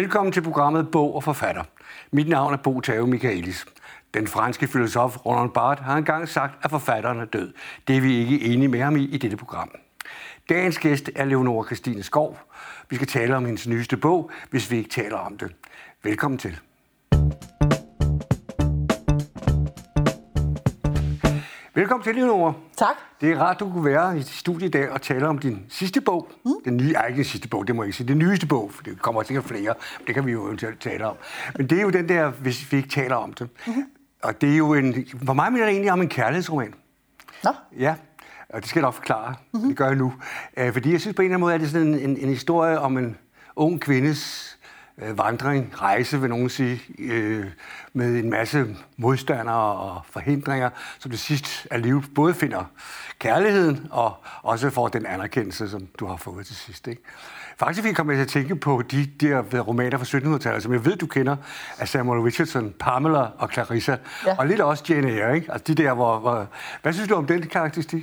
Velkommen til programmet Bog og Forfatter. Mit navn er Bo Tave Michaelis. Den franske filosof Roland Barthes har engang sagt, at forfatteren er død. Det er vi ikke enige med ham i i dette program. Dagens gæst er Leonora Christine Skov. Vi skal tale om hendes nyeste bog, hvis vi ikke taler om det. Velkommen til. Velkommen til, Leonora. Tak. Det er rart, du kunne være i studiet i dag og tale om din sidste bog. Mm. Den nye, ej, ikke den sidste bog, det må jeg ikke sige. Den nyeste bog, for det kommer sikkert flere. Det kan vi jo eventuelt tale om. Men det er jo den der, hvis vi ikke taler om det. Mm-hmm. Og det er jo en, for mig minder det egentlig om en kærlighedsroman. Nå. Ja, og det skal jeg nok forklare. Mm-hmm. Det gør jeg nu. Øh, fordi jeg synes på en eller anden måde, at det er sådan en, en, en historie om en ung kvindes øh, vandring, rejse, vil nogen sige, øh, med en masse modstandere og forhindringer, som det sidst af livet både finder kærligheden og også får den anerkendelse, som du har fået til sidst. Ikke? Faktisk vi kommer til at tænke på de der romaner fra 1700-tallet, som jeg ved, du kender, af Samuel Richardson, Pamela og Clarissa, ja. og lidt også Jane Eyre. Ikke? Altså de der, hvor, hvor... Hvad synes du om den karakteristik?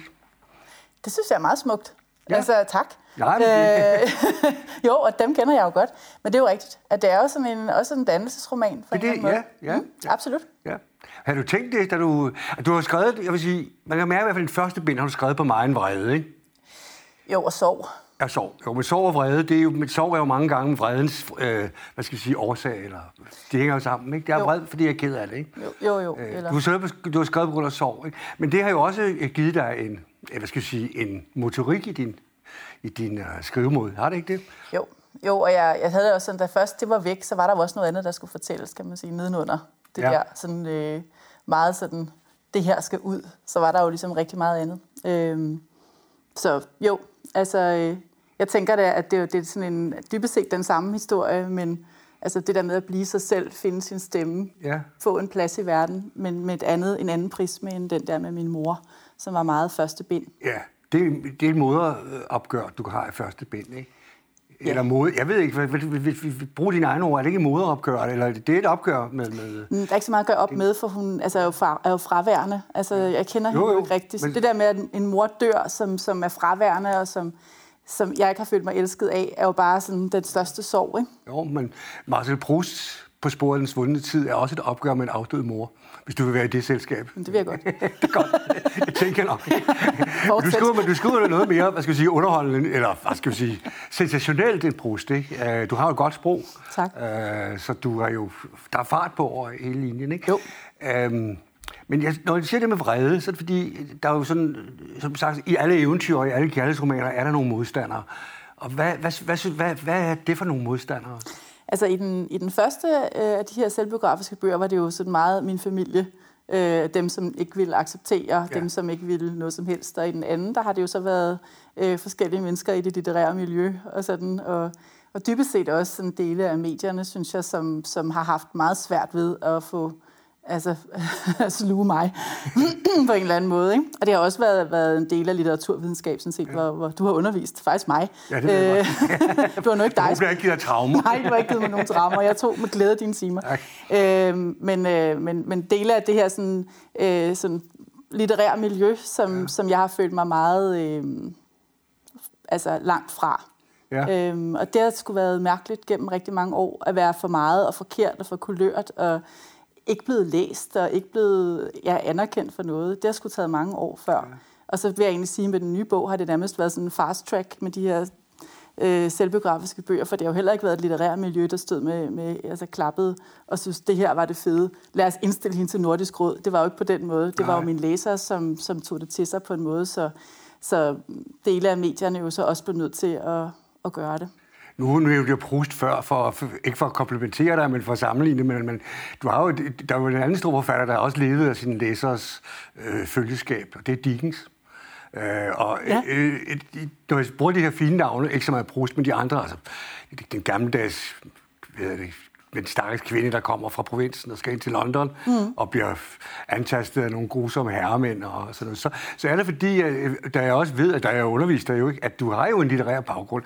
Det synes jeg er meget smukt. Ja. Altså, tak. Nej, men det... Øh, jo, og dem kender jeg jo godt. Men det er jo rigtigt, at det er jo sådan en, også en dannelsesroman. For det, det, en måde. ja, ja, mm, ja. Absolut. Ja. Har du tænkt det, da du... Du har skrevet, jeg vil sige, man kan mærke i hvert fald den første bind, har du skrevet på mig en vrede, ikke? Jo, og sov. Ja, sorg. Jo, men sorg og vrede, det er jo, men sorg er jo mange gange vredens, øh, hvad skal vi sige, årsag, eller det hænger jo sammen, ikke? Det er jo. vred, fordi jeg er ked af det, ikke? Jo, jo, jo. Øh, eller... du, har skrevet, du har skrevet på grund af sorg, ikke? Men det har jo også øh, givet dig en, hvad skal vi sige, en motorik i din, i din uh, skrivemåde. Har det ikke det? Jo, jo og jeg, jeg havde også sådan, da først det var væk, så var der også noget andet, der skulle fortælles, kan man sige, nedenunder. Det ja. der sådan øh, meget sådan, det her skal ud. Så var der jo ligesom rigtig meget andet. Øh, så jo, altså, øh, jeg tænker da, at det, det er sådan en, dybest set den samme historie, men altså det der med at blive sig selv, finde sin stemme, ja. få en plads i verden, men med et andet, en anden prisme end den der med min mor, som var meget første bind. Ja, det, det er et moderopgør, du har i første bind, ikke? Ja. Eller mode. Jeg ved ikke, brug dine egne ord. Er det ikke moderopgør, eller det er et opgør med... med mm, der er ikke så meget at gøre op med, for hun altså, er, jo fra, er jo fraværende. Altså, jeg kender jo, hende jo, ikke rigtigt. men- Det der med, at en mor dør, som, som er fraværende, og som, som jeg ikke har følt mig elsket af, er jo bare sådan den største sorg, ikke? Jo, men Marcel Proust på sporet af den svundne tid er også et opgør med en afdød mor, hvis du vil være i det selskab. Det vil jeg godt. det godt. Det tænker jeg nok. du skriver, men du skriver noget mere, hvad skal vi sige, underholdende, eller hvad skal vi sige, sensationelt end Proust, ikke? Øh, Du har jo et godt sprog. Tak. Øh, Så du har jo, der er fart på over hele linjen, ikke? Jo. Øhm, men jeg, når jeg siger det med vrede, så er det fordi, der er jo sådan, som sagt, i alle eventyr og i alle kærlighedsromaner er der nogle modstandere. Og hvad, hvad, hvad, hvad, hvad er det for nogle modstandere? Altså i den, i den første øh, af de her selvbiografiske bøger, var det jo sådan meget min familie. Øh, dem, som ikke ville acceptere, Ja. dem, som ikke ville noget som helst. Og i den anden, der har det jo så været øh, forskellige mennesker i det litterære miljø. Og, sådan, og, og dybest set også sådan dele af medierne, synes jeg, som, som har haft meget svært ved at få altså, sluge mig på en eller anden måde. Ikke? Og det har også været, været en del af litteraturvidenskab, sådan set, ja. hvor, hvor du har undervist. Faktisk mig. Ja, det Øh, det var nu ikke dig, Du bliver ikke givet traumer. Nej, du har ikke givet mig nogen traumer. Jeg tog med glæde dine timer. Tak. Øhm, men, øh, men, men dele af det her sådan, øh, sådan litterære miljø, som, ja. som jeg har følt mig meget øh, altså langt fra. Ja. Øhm, og det har sgu været mærkeligt gennem rigtig mange år, at være for meget og forkert og for kulørt, og ikke blevet læst og ikke blevet ja, anerkendt for noget. Det har sgu taget mange år før. Ja. Og så vil jeg egentlig sige, at med den nye bog har det nærmest været sådan en fast track med de her øh, selvbiografiske bøger, for det har jo heller ikke været et litterært miljø, der stod med, med altså klappede og synes, det her var det fede. Lad os indstille hende til Nordisk Råd. Det var jo ikke på den måde. Det var Nej. jo mine læsere, som, som tog det til sig på en måde, så, så dele af medierne jo så også blev nødt til at, at gøre det. Nu er jo Proust før, for, for, ikke for at komplementere dig, men for at sammenligne, men, men du har jo, der er jo en anden stor forfatter, der også levet af sine læsers øh, følgeskab, og det er Dickens. Øh, og Ja. øh, øh, når jeg bruger de her fine navne, ikke så meget Proust, men de andre, altså den gammeldags, hvad det, den stakkels kvinde, der kommer fra provinsen og skal ind til London, mm. og bliver antastet af nogle grusomme herremænd og sådan noget. Så, så er det fordi, at, da jeg også ved, at der er undervist dig jo ikke, at du har jo en litterær baggrund.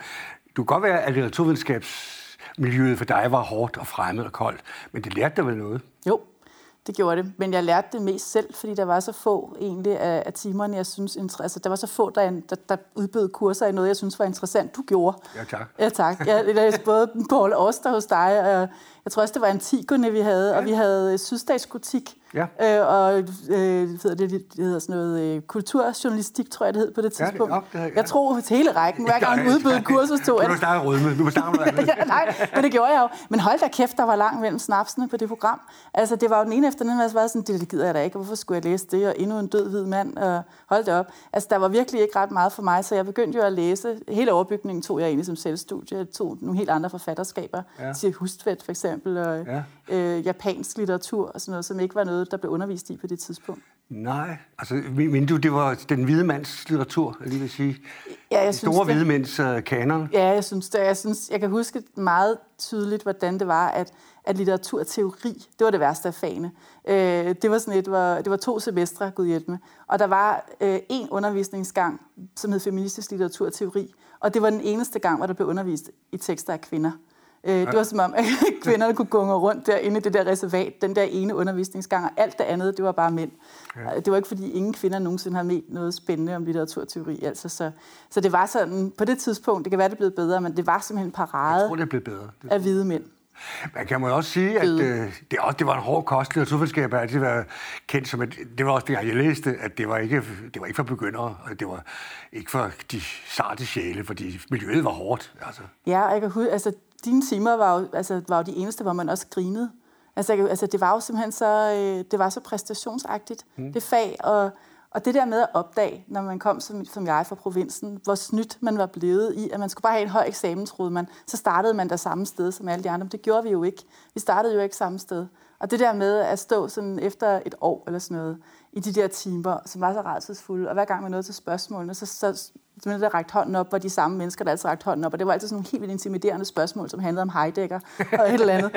Du kan godt være, at litteraturvidenskabsmiljøet for dig var hårdt og fremmed og koldt, men det lærte dig vel noget? Jo, det gjorde det. Men jeg lærte det mest selv, fordi der var så få egentlig af, af timerne, jeg synes... Altså, der var så få, der, der, der udbød kurser i noget, jeg synes var interessant. Du gjorde. Ja, tak. Ja, tak. Jeg læste både Paul Oster hos dig, og jeg tror også, det var Antigone, vi havde, ja. og vi havde sydstatsgotik, Ja. Øh, og øh, det, det, hedder sådan noget øh, kulturjournalistik, tror jeg, det hed på det tidspunkt. Ja, det, op, det, ja. Jeg tror til hele rækken, hver gang udbød kursus, tog Du starte rødme, du må starte med ja, Nej, men det gjorde jeg jo. Men hold da kæft, der var langt mellem snapsene på det program. Altså, det var jo den ene efter den anden, var sådan, det, det gider jeg da ikke, hvorfor skulle jeg læse det, og endnu en død hvid mand, og hold det op. Altså, der var virkelig ikke ret meget for mig, så jeg begyndte jo at læse. Hele overbygningen tog jeg egentlig som selvstudie. Jeg tog nogle helt andre forfatterskaber, ja. til Hustvedt for eksempel, og ja. Øh, japansk litteratur og sådan noget, som ikke var noget, der blev undervist i på det tidspunkt? Nej, altså, men du, det var den hvide mands litteratur, jeg lige vil sige. Ja, jeg synes store det. hvide mænds uh, kanon. Ja, jeg synes det. Jeg, synes, jeg kan huske meget tydeligt, hvordan det var, at, at litteraturteori, det var det værste af fagene. Øh, det, var sådan et, var, det var to semestre, gud hjælp med. Og der var øh, en undervisningsgang, som hed feministisk litteraturteori, og det var den eneste gang, hvor der blev undervist i tekster af kvinder. Øh, det var som om, at kvinderne kunne gå rundt derinde i det der reservat, den der ene undervisningsgang, og alt det andet, det var bare mænd. Ja. Det var ikke, fordi ingen kvinder nogensinde har med noget spændende om litteraturteori. Altså, så, så det var sådan, på det tidspunkt, det kan være, det er blevet bedre, men det var simpelthen en parade Jeg tror, det er blevet bedre. Det af hvide mænd. Man kan jo også sige, at øh, det, også, det var en hård kost. Litteraturvidenskab har altid været kendt som, at det var også det, jeg læste, at det var ikke, det var ikke for begyndere, og det var ikke for de sarte sjæle, fordi miljøet var hårdt. Altså. Ja, og jeg kan huske, altså dine timer var jo, altså, var jo de eneste, hvor man også grinede. Altså, altså det var jo simpelthen så, øh, det var så præstationsagtigt, mm. det fag, og, og det der med at opdage, når man kom som, som jeg fra provinsen, hvor snydt man var blevet i, at man skulle bare have en høj eksamen, troede man, så startede man der samme sted som alle de andre, men det gjorde vi jo ikke. Vi startede jo ikke samme sted. Og det der med at stå sådan efter et år eller sådan noget, i de der timer, som var så rædselsfulde, og hver gang man nåede til spørgsmålene, så, så simpelthen der rækte hånden op, var de samme mennesker, der altid rækte hånden op. Og det var altid sådan nogle helt vildt intimiderende spørgsmål, som handlede om Heidegger og et eller andet.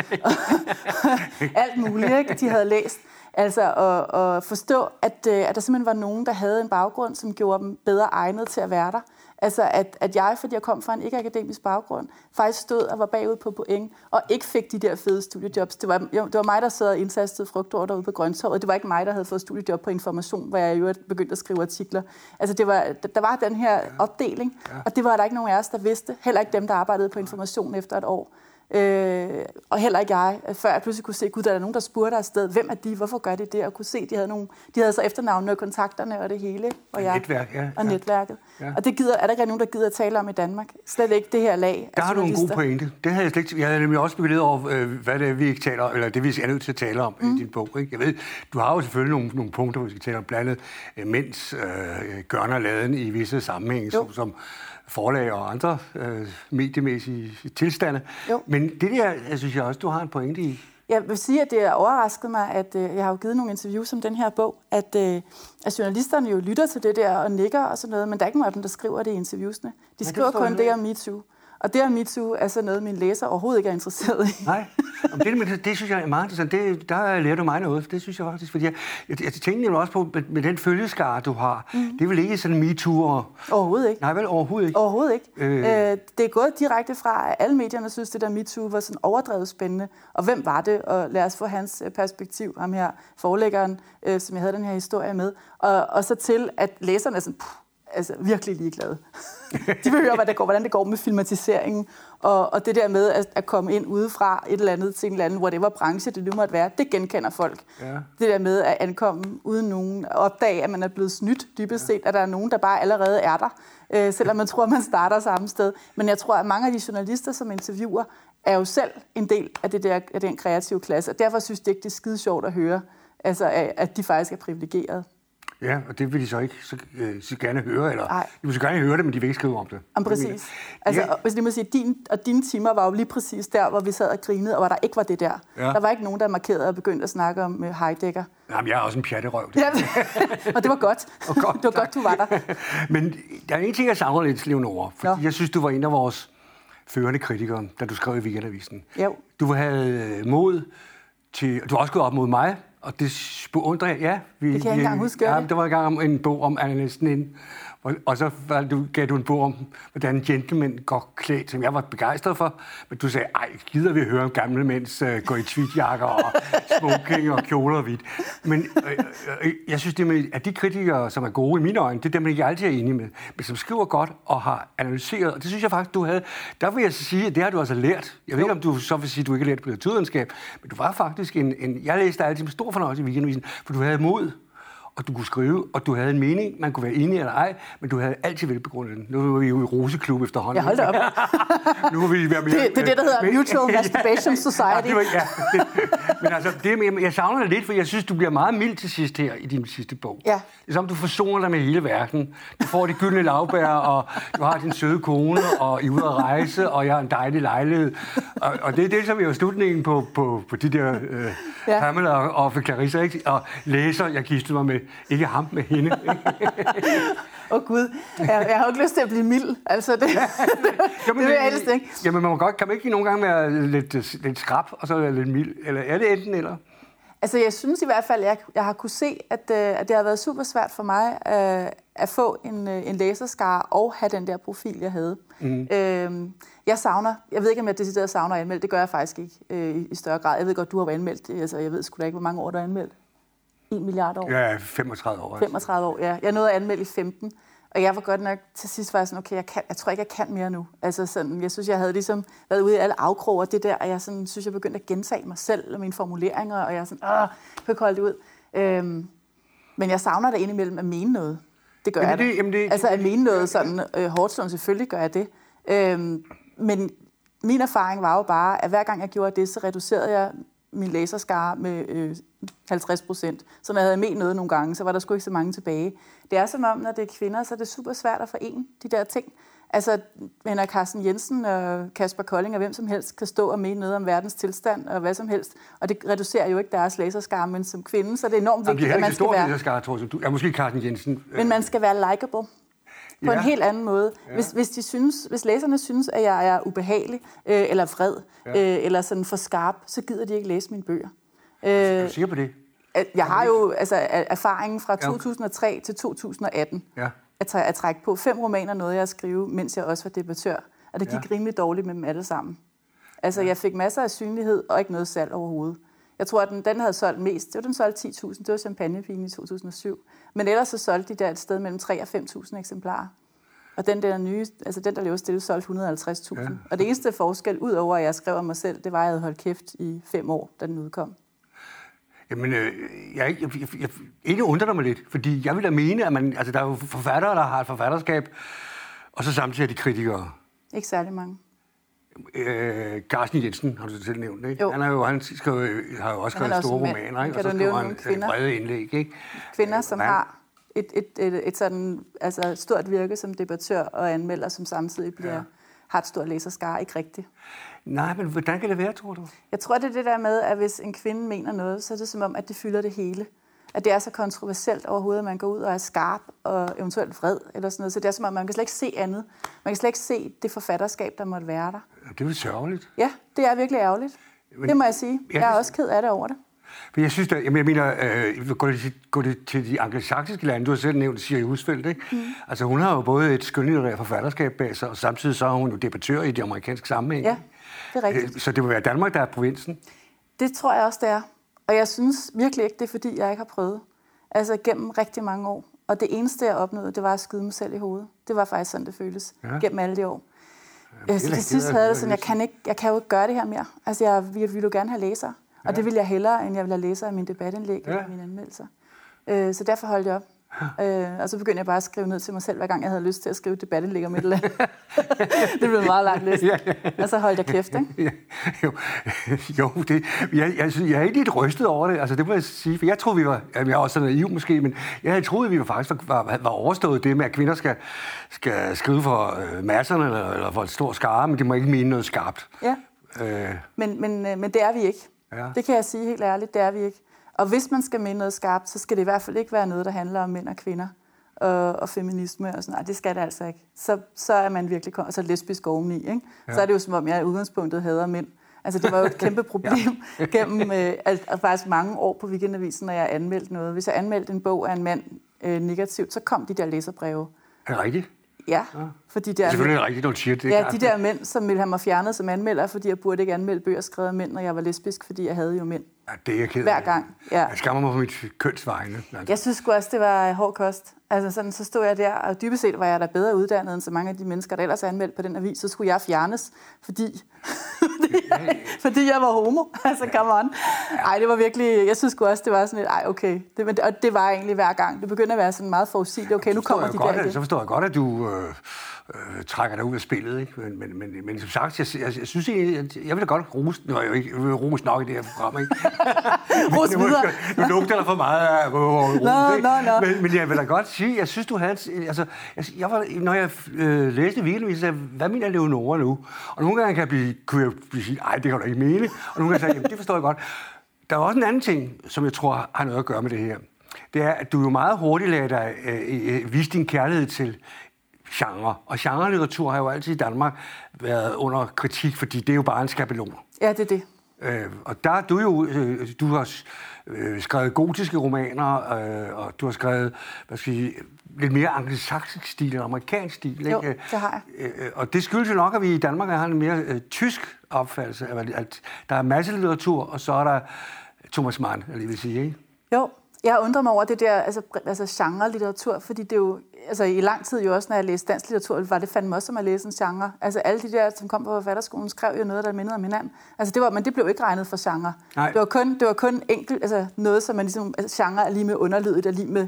Alt muligt, ikke? de havde læst. Altså at, at forstå, at, øh, at der simpelthen var nogen, der havde en baggrund, som gjorde dem bedre egnet til at være der. Altså, at, at jeg, fordi jeg kom fra en ikke-akademisk baggrund, faktisk stod og var bagud på point, og ikke fik de der fede studiejobs. Det var, jo, det var mig, der sad og indsastede frugtår derude på Grøntorvet. Det var ikke mig, der havde fået studiejob på information, hvor jeg jo begyndte at skrive artikler. Altså, det var, der var den her opdeling, og det var der ikke nogen af os, der vidste. Heller ikke dem, der arbejdede på information efter et år. Øh, og heller ikke jeg, før jeg pludselig kunne se, gud, der er nogen, der spurgte afsted, hvem er de, hvorfor gør de det, og kunne se, de havde, nogle, de havde så efternavnene og kontakterne og det hele. Og, jeg, netværk, ja. Og netværket. Ja. Og det gider, er der ikke nogen, der gider at tale om i Danmark? Slet ikke det her lag. Der har du en god pointe. Det havde jeg slet ikke, jeg havde nemlig også bevillet over, øh, hvad det er, vi ikke taler eller det vi er nødt til at tale om mm. i din bog. Ikke? Jeg ved, du har jo selvfølgelig nogle, nogle punkter, hvor vi skal tale om, blandt andet øh, mænds øh, gørner laden i visse sammenhænge, som forlag og andre øh, mediemæssige tilstande. Jo. Men det der, jeg synes jeg også, du har en pointe i. Jeg vil sige, at det har overrasket mig, at øh, jeg har jo givet nogle interviews om den her bog, at, øh, at journalisterne jo lytter til det der og nikker og sådan noget, men der er ikke nogen af dem, der skriver det i interviewsene. De skriver kun det om MeToo. Og det her MeToo er så noget, min læser overhovedet ikke er interesseret i. Nej, det, det synes jeg er meget interessant. Det, der lærer du mig noget. Det synes jeg faktisk. Fordi jeg, jeg, jeg tænkte jo også på, med, med den følgeskare, du har. Mm. Det er vel ikke sådan MeToo? Overhovedet ikke. Nej, vel overhovedet ikke? Overhovedet ikke. Øh. Øh, det er gået direkte fra, at alle medierne synes, det der MeToo var sådan overdrevet spændende. Og hvem var det? Og lad os få hans øh, perspektiv, ham her forlæggeren, øh, som jeg havde den her historie med. Og, og så til, at læserne er sådan, puh, altså, virkelig ligeglade. de vil høre, hvad det går, hvordan det går med filmatiseringen, og, og det der med at, at komme ind udefra et eller andet til en eller anden, whatever branche det nu måtte være, det genkender folk. Ja. Det der med at ankomme uden nogen, opdage, at man er blevet snydt dybest set, at der er nogen, der bare allerede er der, øh, selvom man tror, at man starter samme sted. Men jeg tror, at mange af de journalister, som interviewer, er jo selv en del af, det der, af den kreative klasse, og derfor synes det ikke, det er skide sjovt at høre, altså, at de faktisk er privilegerede. Ja, og det vil de så ikke så, øh, så gerne høre, eller Nej. de vil så gerne høre det, men de vil ikke skrive om det. Jamen, præcis. Altså, ja. hvis må sige, din, og dine timer var jo lige præcis der, hvor vi sad og grinede, og hvor der ikke var det der. Ja. Der var ikke nogen, der markerede og begyndte at snakke om uh, Heidegger. Jamen, jeg er også en pjatterøv. Ja, og det var godt. Og godt det var godt, du var der. men der er en ting, jeg savner lidt, Leonora, for jeg synes, du var en af vores førende kritikere, da du skrev i Weekendavisen. Jo. Du havde øh, mod til... Du har også gået op mod mig, og det beundrer jeg, ja. Vi, det kan jeg ikke engang huske. Ja, det var engang en bog om Anna ind, og, og så var du, gav du en bog om, hvordan gentlemen går klædt, som jeg var begejstret for. Men du sagde, ej, gider vi høre om gamle mænds øh, uh, går i tweedjakker og smoking og kjoler og hvidt. Men øh, øh, øh, jeg synes, det med, at de kritikere, som er gode i mine øjne, det er dem, jeg ikke altid er enig med, men som skriver godt og har analyseret. Og det synes jeg faktisk, du havde. Der vil jeg sige, at det har du altså lært. Jeg ved ikke, om du så vil sige, at du ikke har lært litteraturvidenskab, men du var faktisk en, en jeg læste altid med stor fornøjelse i weekendavisen, for du havde mod og du kunne skrive, og du havde en mening, man kunne være enig eller ej, men du havde altid velbegrundet den. Nu er vi jo i Roseklub efterhånden. Ja, hold op. nu må vi være mere... Det, det er det, der hedder Mutual Masturbation Society. Ja, det ja, det, men altså, det, jeg savner det lidt, for jeg synes, du bliver meget mild til sidst her i din sidste bog. Ja. Det er som, du forsoner dig med hele verden. Du får de gyldne lavbær, og du har din søde kone, og I er ude at rejse, og jeg har en dejlig lejlighed. Og, og det er det, som er jo slutningen på, på, på de der øh, ja. Pamela og, og Clarissa, ikke? Og læser, jeg gistede mig med ikke ham med hende. Åh oh, Gud, jeg, jeg har jo ikke lyst til at blive mild. Altså, det, ja, jamen, det vil jeg helst ikke. Jamen, man må godt, kan man ikke nogle gange være lidt, lidt skrab, og så være lidt mild? Eller er det enten eller? Altså, jeg synes i hvert fald, at jeg, jeg har kunne se, at, øh, at det har været super svært for mig uh, at få en, uh, en læserskare og have den der profil, jeg havde. Mm. Uh, jeg savner, jeg ved ikke, om jeg decideret savner at anmelde, det gør jeg faktisk ikke uh, i, i større grad. Jeg ved godt, du har været anmeldt, altså, jeg ved sgu da ikke, hvor mange år du har anmeldt. 1 milliard år? Ja, 35 år. 35 år, ja. Jeg nåede at anmelde i 15. Og jeg var godt nok til sidst var jeg sådan, okay, jeg, kan, jeg tror ikke, jeg kan mere nu. Altså sådan, jeg synes, jeg havde ligesom været ude i alle afkroger det der, og jeg sådan, synes, jeg begyndte at gentage mig selv og mine formuleringer, og jeg er sådan, åh, jeg kan holde det ud. Øhm, men jeg savner da indimellem at mene noget. Det gør jamen det, jeg da. Jamen det, altså at mene noget sådan øh, hårdt, sådan selvfølgelig gør jeg det. Øhm, men min erfaring var jo bare, at hver gang jeg gjorde det, så reducerede jeg min læserskare med øh, 50 procent. Så når jeg havde med noget nogle gange, så var der sgu ikke så mange tilbage. Det er som om, når det er kvinder, så er det super svært at forene de der ting. Altså, når Carsten Jensen og Kasper Kolding og hvem som helst kan stå og mene noget om verdens tilstand og hvad som helst, og det reducerer jo ikke deres læserskare, men som kvinde, så er det enormt vigtigt, at man skal være... Læserskare, tror jeg, du. Ja, måske Carsten Jensen. Men man skal være likable på ja. en helt anden måde. Ja. Hvis, hvis, de synes, hvis læserne synes, at jeg er ubehagelig, øh, eller vred, ja. øh, eller sådan for skarp, så gider de ikke læse mine bøger. Øh, er du sikker på det? Jeg har jo altså, erfaringen fra 2003 til 2018 ja. at, at trække på. Fem romaner nåede jeg at skrive, mens jeg også var debattør. Og det gik ja. rimelig dårligt med dem alle sammen. Altså, ja. jeg fik masser af synlighed og ikke noget salg overhovedet. Jeg tror, at den, den havde solgt mest. Det var den solgte 10.000. Det var champagnepigen i 2007. Men ellers så solgte de der et sted mellem 3 og 5.000 eksemplarer. Og den der nye, altså den, der lever stille, solgte 150.000. Ja. Og det eneste forskel, ud over at jeg skrev om mig selv, det var, at jeg havde holdt kæft i fem år, da den udkom. Jamen, øh, jeg, jeg, jeg, jeg, ikke undrer mig lidt, fordi jeg vil da mene, at man, altså, der er jo forfattere, der har et forfatterskab, og så samtidig er de kritikere. Ikke særlig mange. Øh, Carsten Jensen har du selv nævnt, ikke? Jo. Han, er jo, han skrev, har jo også skrevet store romaner, ikke? Og så skriver han kvinder? brede indlæg, ikke? Kvinder, som han, har et, et, et, et sådan, altså stort virke som debattør og anmelder, som samtidig bliver, ja. har et stort læserskare, ikke rigtigt. Nej, men hvordan kan det være, tror du? Jeg tror, det er det der med, at hvis en kvinde mener noget, så er det som om, at det fylder det hele. At det er så kontroversielt overhovedet, at man går ud og er skarp og eventuelt vred eller sådan noget. Så det er som om, man kan slet ikke se andet. Man kan slet ikke se det forfatterskab, der måtte være der. Det er jo sørgeligt. Ja, det er virkelig ærgerligt. Men, det må jeg sige. Jeg er også ked af det over det. For jeg synes, at, jeg mener, øh, går, det, går det til de anglosaksiske lande, du har selv nævnt Siri Husfeldt, ikke? Mm. Altså hun har jo både et skønlitterært forfatterskab bag sig, og samtidig så er hun jo debattør i de amerikanske sammenhæng. Ja, det er rigtigt. Øh, så det vil være Danmark, der er provinsen? Det tror jeg også, det er. Og jeg synes virkelig ikke, det er fordi, jeg ikke har prøvet. Altså gennem rigtig mange år. Og det eneste, jeg opnåede, det var at skyde mig selv i hovedet. Det var faktisk sådan, det føles. Ja. Gennem alle de år. Jamen, så til sidst havde det sådan, jeg kan, ikke, jeg kan jo ikke gøre det her mere. Altså, jeg, jeg ville jo gerne have læsere. Ja. Og det vil jeg hellere, end jeg vil have læsere af mine debatindlæg ja. eller mine anmeldelser. Øh, så derfor holdt jeg op. Øh, og så begyndte jeg bare at skrive ned til mig selv, hver gang jeg havde lyst til at skrive debatindlæg om et eller andet. det blev meget langt liste. Og så holdt jeg kæft, ikke? Jo, jo det, jeg, jeg, jeg er ikke lidt rystet over det, altså det må jeg sige, for jeg troede, vi var, jeg er også naiv måske, men jeg troede, vi var faktisk var, var, overstået det med, at kvinder skal, skal skrive for øh, masserne eller, eller for et stort skare, men de må ikke mene noget skarpt. Ja, øh. men, men, øh, men det er vi ikke. Ja. Det kan jeg sige helt ærligt, det er vi ikke. Og hvis man skal mene noget skarpt, så skal det i hvert fald ikke være noget, der handler om mænd og kvinder og, og feminisme og sådan noget. Det skal det altså ikke. Så, så er man virkelig så lesbisk oveni. Ikke? Ja. Så er det jo som om, jeg i udgangspunktet hader mænd. Altså, det var jo et kæmpe problem ja. gennem øh, at faktisk mange år på Weekendavisen, når jeg anmeldte noget. Hvis jeg anmeldte en bog af en mand øh, negativt, så kom de der læserbreve. Er det rigtigt? Ja, fordi det Det er er, selvfølgelig rigtigt, når du siger det. ja, klart. de der mænd, som ville have mig fjernet som anmelder, fordi jeg burde ikke anmelde bøger skrevet af mænd, når jeg var lesbisk, fordi jeg havde jo mænd. Ja, det er jeg ked. Hver gang, ja. Jeg skammer mig på mit kønsvegne. Altså. Jeg synes også, det var hård kost. Altså sådan, så stod jeg der, og dybest set var jeg da bedre uddannet end så mange af de mennesker, der ellers er anmeldt på den avis. Så skulle jeg fjernes, fordi, fordi, jeg, var homo. Altså, come on. Ej, det var virkelig, jeg synes også, det var sådan lidt, ej, okay. Det, men, og det var egentlig hver gang. Det begyndte at være sådan meget forudsigeligt. Okay, nu kommer de godt, der. Så forstår jeg godt, at du øh, øh, trækker dig ud af spillet. Ikke? Men, men, men, men som sagt, jeg, jeg, jeg synes egentlig, at jeg vil da godt rose, nu er jeg ikke jeg vil rose nok i det her program, ikke? Ros Men nu- videre. Nu lugter der for meget af øh, ros, Nå, ikke? nå, nå. Men, men jeg vil da godt sige, jeg synes, du havde... Altså, jeg, jeg var, når jeg øh, læste weekendavisen, sagde jeg, hvad mener Leonora nu? Og nogle gange kan jeg blive, kunne jeg blive sige, nej, det kan du ikke mene. Og nogle gange sagde jeg, det forstår jeg godt. Der er også en anden ting, som jeg tror har noget at gøre med det her. Det er, at du jo meget hurtigt lader dig øh, øh, vise din kærlighed til genre. Og genrelitteratur har jo altid i Danmark været under kritik, fordi det er jo bare en skabelon. Ja, det er det. Øh, og der er du jo, øh, du har øh, skrevet gotiske romaner, øh, og du har skrevet, hvad skal jeg sige, lidt mere angelsaksisk stil end amerikansk stil. Jo, ikke? det har jeg. Øh, og det skyldes jo nok, at vi i Danmark har en mere øh, tysk opfattelse af, at der er masse litteratur, og så er der Thomas Mann, eller jeg vil sige, ikke? Jo, jeg undrer mig over det der altså, altså genre-litteratur, fordi det er jo, altså i lang tid jo også, når jeg læste dansk litteratur, var det fandme også som at læse en genre. Altså alle de der, som kom på forfatterskolen, skrev jo noget, der mindede om hinanden. Altså det var, men det blev ikke regnet for genre. Nej. Det var kun, det var kun enkelt, altså noget, som man ligesom, altså, genre er lige med underlydet, er lige med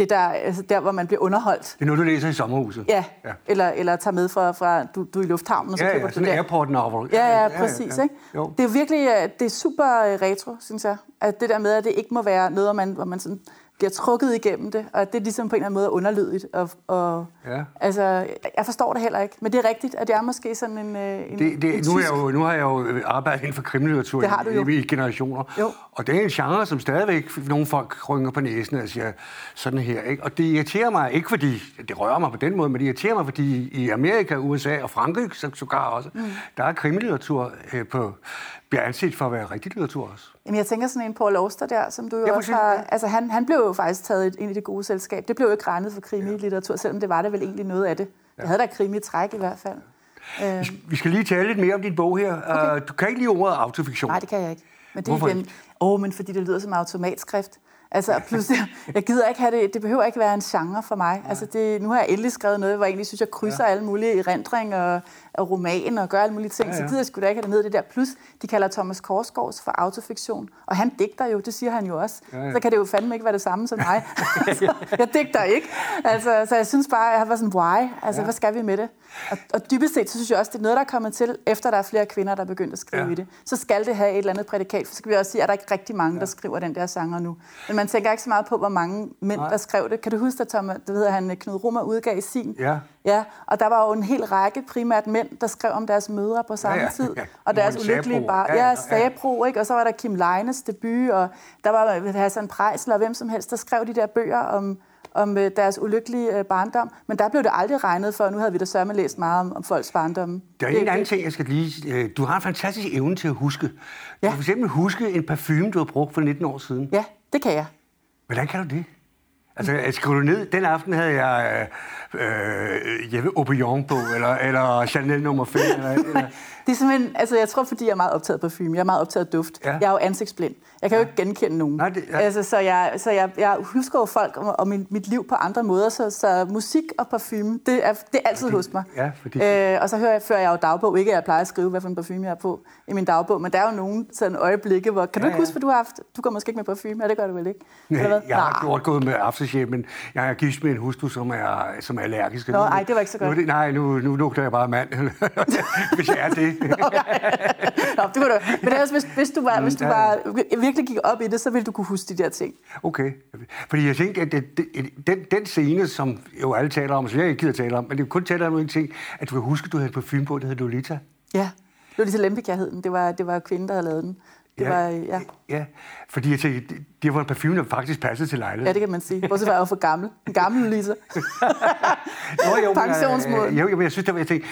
det der, altså der, hvor man bliver underholdt. Det er noget, du læser i sommerhuset. Ja, Ja. ja. Eller, eller tager med fra, fra du, du er i lufthavnen, og så Ja, køber ja, du sådan det en der. airport novel. Ja, ja, præcis. Ikke? Jo. Det er virkelig øh, det er super øh, retro, synes jeg. At det der med, at det ikke må være noget, hvor man, hvor man sådan bliver trukket igennem det, og det ligesom på en eller anden måde er underlydigt. Og, og, Ja. Altså, jeg forstår det heller ikke, men det er rigtigt, at det er måske sådan en, øh, en, Det, det, en nu, er jeg jo, nu har jeg jo arbejdet inden for krimlitteratur i, i generationer. Jo. Og det er en genre, som stadigvæk nogle folk rynger på næsen og siger sådan her. Ikke? Og det irriterer mig, ikke fordi det rører mig på den måde, men det irriterer mig, fordi i Amerika, USA og Frankrig så, sågar også, mm. der er krimlitteratur øh, på, bliver anset for at være rigtig litteratur også. Jamen, jeg tænker sådan en Paul Auster der, som du jo Ja, også har... ja. Altså, han, han blev jo faktisk taget ind i det gode selskab. Det blev jo ikke regnet for krimi-litteratur, selvom det var det vel egentlig noget af det. Jeg havde da krimi-træk i hvert fald. Øh, Vi skal lige tale lidt mere om din bog her. Okay. Uh, du kan ikke lide ordet autofiktion. nej, det kan jeg ikke. Men det er Hvorfor igen... Åh, oh, men fordi det lyder som automatskrift. Altså, pludselig, jeg gider ikke have det, det behøver ikke være en genre for mig. Altså, det, nu har jeg endelig skrevet noget, hvor jeg egentlig synes, jeg krydser ja. alle mulige erindring og, og roman og gør alle mulige ting, Ja, ja, ja. ja. så gider jeg sgu da ikke have det ned det der. Plus, de kalder Thomas Korsgaards for autofiktion, og han digter jo, det siger han jo også. Ja, Ja, ja. ja. Så kan det jo fandme ikke være det samme som mig. altså, jeg digter ikke. Altså, så jeg synes bare, jeg var sådan, why? Altså, Ja. ja. hvad skal vi med det? Og, og dybest set, så synes jeg også, det er noget, der er kommet til, efter der er flere kvinder, der er begyndt at skrive Ja. ja. i det. Så skal det have et eller andet prædikat, for så skal vi også sige, at der er ikke rigtig mange, der skriver den der genre nu. Men man tænker ikke så meget på, hvor mange mænd, Nej. der skrev det. Kan du huske, at Thomas, det hedder han, Knud Rummer udgav sin? Ja. Ja, og der var jo en hel række primært mænd, der skrev om deres mødre på samme Ja, ja. tid. Ja. Og deres ulykkelige bar. Ja, ja. Sabro, ikke? Og så var der Kim Leines debut, og der var Hassan Prejsel og hvem som helst, der skrev de der bøger om, om øh, deres ulykkelige øh, barndom. Men der blev det aldrig regnet for, nu havde vi da sørme læst meget om, om folks barndom. Der er en anden ting, jeg skal lige... øh, Du har en fantastisk evne til at huske. Du Ja. kan for eksempel huske en parfume, du har brugt for 19 år siden. Ja, det kan jeg. Hvordan kan du det? Altså, jeg skriver du ned, den aften havde jeg øh, øh, Jeppe Aubillon på, eller, eller Chanel nummer 5, eller, eller Det er simpelthen, altså jeg tror, fordi jeg er meget optaget af parfume, jeg er meget optaget af duft. Ja. Ja. Jeg er jo ansigtsblind. Jeg kan jo ikke genkende nogen. Nej, det- ja. altså, så jeg, så jeg, jeg husker jo folk og, og mit, mit liv på andre måder, så, så musik og parfume, det er, det er altid Fordi- hos mig. ja, fordi- øh, og så hører jeg, fører jeg jo dagbog, ikke at jeg plejer at skrive, hvad for en parfume jeg har på i min dagbog, men der er jo nogle sådan øjeblikke, hvor, kan du Ja, ikke ja. huske, hvad du har haft? Du går måske ikke med parfume, ja, det gør du vel ikke? Eller hvad? Nej, jeg har Nej. gjort gået med aftershave, men jeg er gift med en hustru, som er, som er allergisk. Nå, ej, det var ikke så Nu, godt. det, nej, nu, nu lugter jeg bare mand, hvis jeg er det. Nå, det kunne du. Men ellers, hvis, hvis du, var, hvis du Mm, Ja, ja. var, virkelig gik op i det, så ville du kunne huske de der ting. Okay. Fordi jeg tænkte, at det, det, den, den scene, som jo alle taler om, som jeg ikke gider tale om, men det er kun taler om en ting, at du kan huske, at du havde parfume på, det hed Lolita. Ja, det var lige så lempik, jeg hed den. Det var, det var kvinden, der havde lavet den. Det Ja. var, ja. Ja, fordi jeg tænkte, det, det var en parfume, der faktisk passede til lejligheden. ja, det kan man sige. Bortset fra, jeg var for gammel. En gammel Lisa. Nå, jo, Pensionsmål. øh, Jo, jo, men jeg synes, det var, jeg tænkte,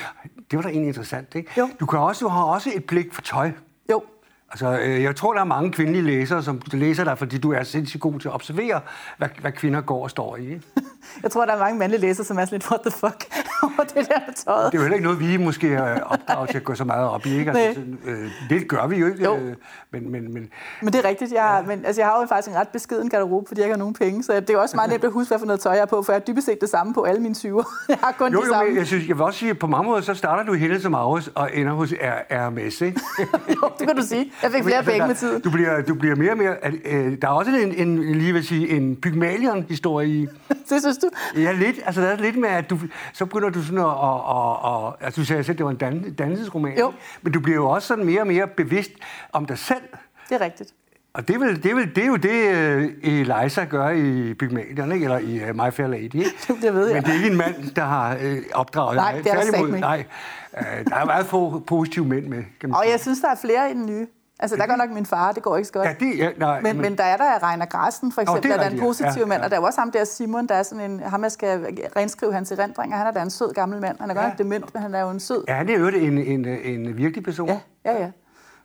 det var da egentlig interessant, ikke? Jo. Du kan også, du har også et blik for tøj. Jo, Altså, øh, jeg tror, der er mange kvindelige læsere, som læser dig, fordi du er sindssygt god til at observere, hvad, hvad kvinder går og står i. Jeg tror, der er mange mandlige læsere, som er sådan lidt, what the fuck, over det der tøjet. Det er jo heller ikke noget, vi måske er opdraget til at gå så meget op i. Ikke? Altså, øh, det gør vi jo ikke. Jo. Øh, men, men, men, Men det er rigtigt. Jeg, ja. men, altså, jeg har jo faktisk en ret beskeden garderobe, fordi jeg ikke har nogen penge. Så det er også meget nemt at huske, hvad for noget tøj jeg har på, for jeg har dybest set det samme på alle mine 20'er. Jeg har kun jo, de jo, samme. men jeg, synes, jeg vil også sige, at på mange måder, så starter du i som Aarhus og ender hos RMS, ikke? jo, det kan du sige. Jeg fik flere Altså, penge med tiden. Du bliver, du bliver mere og mere... at, Øh, der er også en, en, lige vil sige, en Pygmalion-historie i... Det synes du? Ja, lidt. Altså, der er lidt med, at du, så begynder du sådan at... at, at, at altså, du sagde selv, det var en dan, dannelsesroman. Jo. Men du bliver jo også sådan mere og mere bevidst om dig selv. Det er rigtigt. Og det er, vel, det, er vel, det er jo det, øh, Eliza gør i Pygmalion, ikke? eller i uh, My Fair Lady. Ikke? Det ved jeg. Men det er ikke en mand, der har øh, opdraget Nej, dig. det er ikke. Nej, øh, der er meget få positive mænd med. Kan man Og sige. jeg synes, der er flere den nye. Altså, der går nok min far, det går ikke så godt. Ja, det, ja, nej, Men, men der er der Reiner Grasten, for eksempel, er der er en rigtigt, ja. positiv Ja, mand, og der er også ham der Simon, der er sådan en, ham jeg skal renskrive hans erindringer. Han er da en sød gammel mand. Han er godt Ja. nok dement, men han er jo en sød. Ja, han er jo en, en, en virkelig person. Ja, ja, ja.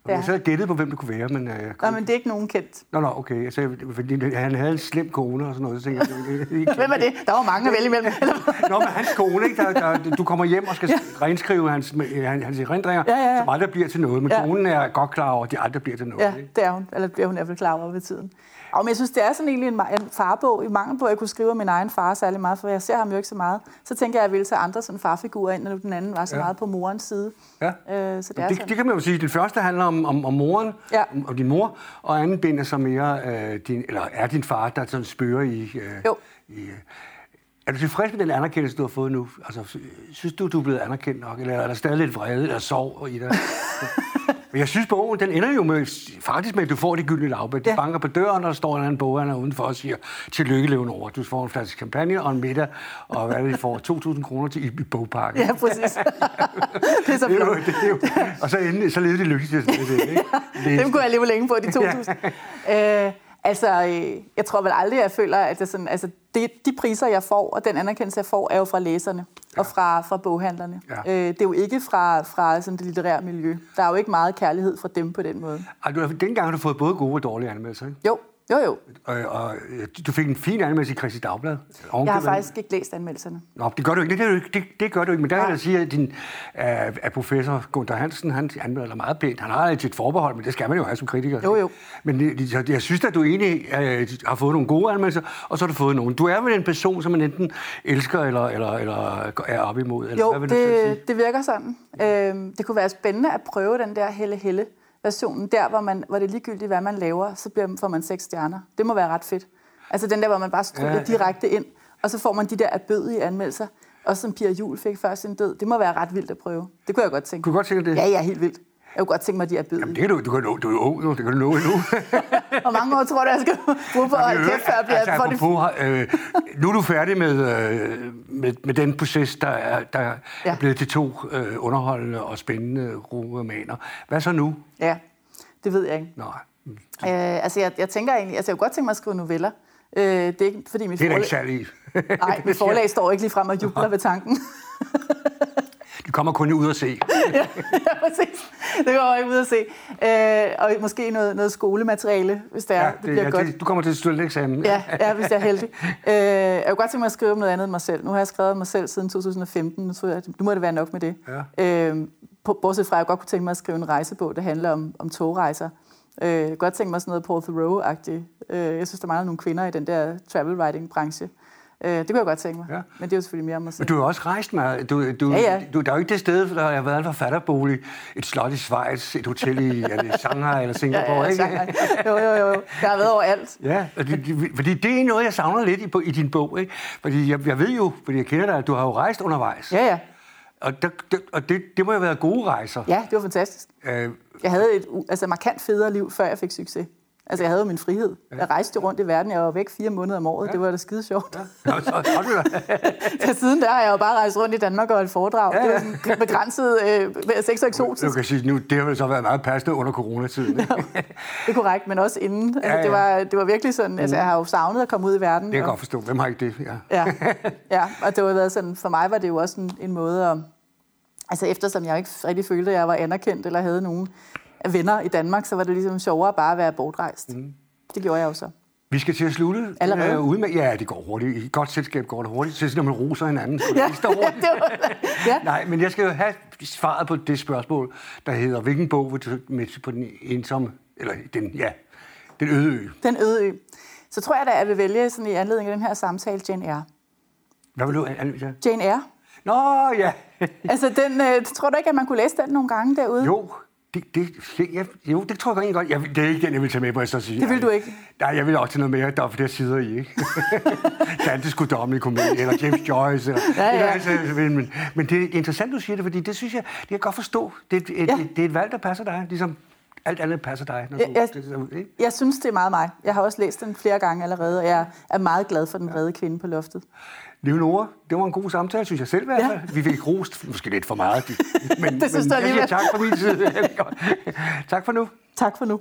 Og jeg så havde gættet på, hvem det kunne være, men... Øh, Nej, men det er ikke nogen kendt. Nå, nå, okay. Sagde, fordi han havde en slem kone og sådan noget. Så jeg, det, det, det, Hvem er det? Der var mange at vælge imellem. Nå, men hans kone, ikke? Der, der, du kommer hjem og skal ja. renskrive hans, hans, hans erindringer, Ja, ja, ja. som aldrig bliver til noget. Men Ja. ja. konen er godt klar over, at de aldrig bliver til noget. Ja, ikke? det er hun. Eller bliver hun i hvert fald klar over ved tiden. Og men jeg synes, det er sådan egentlig en, en farbog. I mangel på, at jeg kunne skrive om min egen far særlig meget, for jeg ser ham jo ikke så meget. Så tænker jeg, at jeg ville tage andre sådan farfigurer ind, når den anden var så Ja. meget på morens side. Ja. Øh, så det er Det, sådan. det kan man jo sige. Den første handler om, om, om moren, Ja. om, om din mor, og anden bind er så mere øh, din, eller er din far, der sådan spørger i... Øh, Jo. i øh, er du tilfreds med den anerkendelse, du har fået nu? Altså, synes du, du er blevet anerkendt nok, eller er der stadig lidt vrede eller sorg i dig? Men jeg synes, bogen, den ender jo med, faktisk med, at du får det gyldne lavbær. De Ja. banker på døren, og der står en anden boghandler udenfor og siger, tillykke, Leonora. Du får en flaske champagne og en middag, og hvad er det, de får? 2.000 kroner til i, i bogpakken. Ja, præcis. det er så Det er jo, flot. det er jo, og så, endelig, så levede de lykkeligt det, ikke? Det, Dem kunne jeg leve længe på, de 2.000. øh, altså, øh, jeg tror vel aldrig, jeg føler, at det sådan, altså, det, de priser, jeg får, og den anerkendelse, jeg får, er jo fra læserne og fra, fra boghandlerne. Ja. Øh, det er jo ikke fra, fra sådan det litterære miljø. Der er jo ikke meget kærlighed fra dem på den måde. Har- dengang har du fået både gode og dårlige anmeldelser, ikke? Jo, jo, jo. Og, og øh, du fik en fin anmeldelse i Christi Dagblad. Jeg har faktisk ikke læst anmeldelserne. Nå, det gør du ikke. Det, det, det, det gør du ikke. Men der vil jeg sige, at din uh, at professor Gunther Hansen, han anmelder dig meget pænt. Han har et sit forbehold, men det skal man jo have som kritiker. Jo, jo. Men det, jeg, jeg synes, at du egentlig uh, har fået nogle gode anmeldelser, og så har du fået nogle. Du er vel en person, som man enten elsker eller, eller, eller er op imod? Eller Jo, hvad vil du selv sige? det, det virker sådan. Øhm, det kunne være spændende at prøve den der Helle Helle versionen, der hvor, man, hvor det er ligegyldigt, hvad man laver, så bliver, får man seks stjerner. Det må være ret fedt. Altså den der, hvor man bare stryger Ja, ja, direkte ind, og så får man de der erbødige anmeldelser. Også som Pia Jul fik før sin død. Det må være ret vildt at prøve. Det kunne jeg godt tænke. Kunne godt tænke det? Ja, ja, helt vildt. Jeg kunne godt tænke mig, at de er Jamen, erbødige. det kan du, du, kan, nå- du er ung, nu. det kan du nå endnu. Hvor mange år tror du, jeg skal bruge på at holde kæft, før jeg bliver... altså, apropos, øh, nu er du færdig med, øh, med, med den proces, der er, der ja. Er blevet til to øh, underholdende og spændende romaner. Hvad så nu? Ja, det ved jeg ikke. Nej, Øh, altså, jeg, jeg tænker egentlig... Altså, jeg kunne godt tænke mig at skrive noveller. Øh, det er ikke, fordi mit det er forlag... ikke særlig. Nej, mit forlag står ikke lige frem og jubler ved tanken. Kommer kun ud og se. ja, præcis. Det går jeg ud at se. Øh, og måske noget, noget skolemateriale, hvis det er. Ja, det, det bliver ja, godt. det, du kommer til at stille eksamen. Ja, ja, hvis jeg er heldig. Øh, jeg kunne godt tænke mig at skrive om noget andet end mig selv. Nu har jeg skrevet om mig selv siden 2015. Nu, tror jeg, at nu må det være nok med det. Ja. Øh, bortset fra, at jeg godt kunne tænke mig at skrive en rejsebog, der handler om, om togrejser. Øh, godt tænke mig sådan noget Paul Theroux-agtigt. Øh, jeg synes, der mangler nogle kvinder i den der travel writing-branche. Øh, det kunne jeg godt tænke mig. Ja. Men det er jo selvfølgelig mere om mig selv. Men du har også rejst meget. Du, du, Ja, ja. Du, der er jo ikke det sted, hvor der har været en forfatterbolig, et slot i Schweiz, et hotel i er det Shanghai eller Singapore, ja, ja, ikke? Shanghai. Jo, jo, jo. Jeg har været overalt. Ja, fordi det er noget, jeg savner lidt i, i din bog. Ikke? Fordi jeg, jeg ved jo, fordi jeg kender dig, at du har jo rejst undervejs. Ja, ja. Og, der, det, og det, det må jo have været gode rejser. Ja, det var fantastisk. Øh, Jeg havde et altså, markant federe liv, før jeg fik succes. Altså, jeg havde jo min frihed. Jeg rejste rundt i verden. Jeg var væk fire måneder om året. Ja. Det var da skide sjovt. Ja. nå, så, du. Så siden der har jeg jo bare rejst rundt i Danmark og holdt foredrag. Ja, Ja, ja. ja. Det var sådan begrænset øh, sex og Du eksotisk. kan sige, nu, det har vel så været meget passende under coronatiden. Ikke? Det er korrekt, men også inden. Altså, Ja, ja. Det, var, det var virkelig sådan, altså, jeg har jo savnet at komme ud i verden. Det kan jeg og- godt forstå. Hvem har ikke det? Ja. Ja, ja, og det var været sådan, for mig var det jo også en, en måde at, altså eftersom jeg ikke rigtig følte, at jeg var anerkendt eller havde nogen venner i Danmark, så var det ligesom sjovere bare at være bortrejst. Mm. Det gjorde jeg jo så. Vi skal til at slutte. Allerede? Øh, ude med, ja, det går hurtigt. I et godt selskab går det hurtigt. Så når man roser hinanden, så Ja, det hurtigt. det var- ja. Nej, men jeg skal jo have svaret på det spørgsmål, der hedder, hvilken bog vil du med på den ensomme, eller den, ja, den øde ø. Den øde ø. Så tror jeg da, at jeg vil vælge sådan i anledning af den her samtale Jane Eyre. Hvad vil du anvise? Jane Eyre. Nå, ja. Altså, den, øh, tror du ikke, at man kunne læse den nogle gange derude? Jo, det, det, jeg, jo, det tror jeg egentlig godt. Jeg, det er ikke den, jeg vil tage med, må jeg så sige. Det vil du ikke? Nej, jeg vil også tage noget mere. Der er flere sider i, ikke? Dantes guddommelige komedie, eller James Joyce. Eller, Ja, ja. Eller, altså, men, men det er interessant, du siger det, fordi det synes jeg, det kan jeg godt forstå. Det, er et, et, Ja. det, det er et valg, der passer dig, ligesom alt andet passer dig. Når Jeg- du, jeg- det, ikke? Jeg synes, det er meget mig. Jeg har også læst den flere gange allerede, og jeg er meget glad for den vrede kvinde på loftet. Leonora, det var en god samtale, synes jeg selv i hvert Ja. Vi fik rost, måske lidt for meget. Men, Det synes men jeg alligevel. tak for min side. tak for nu. Tak for nu.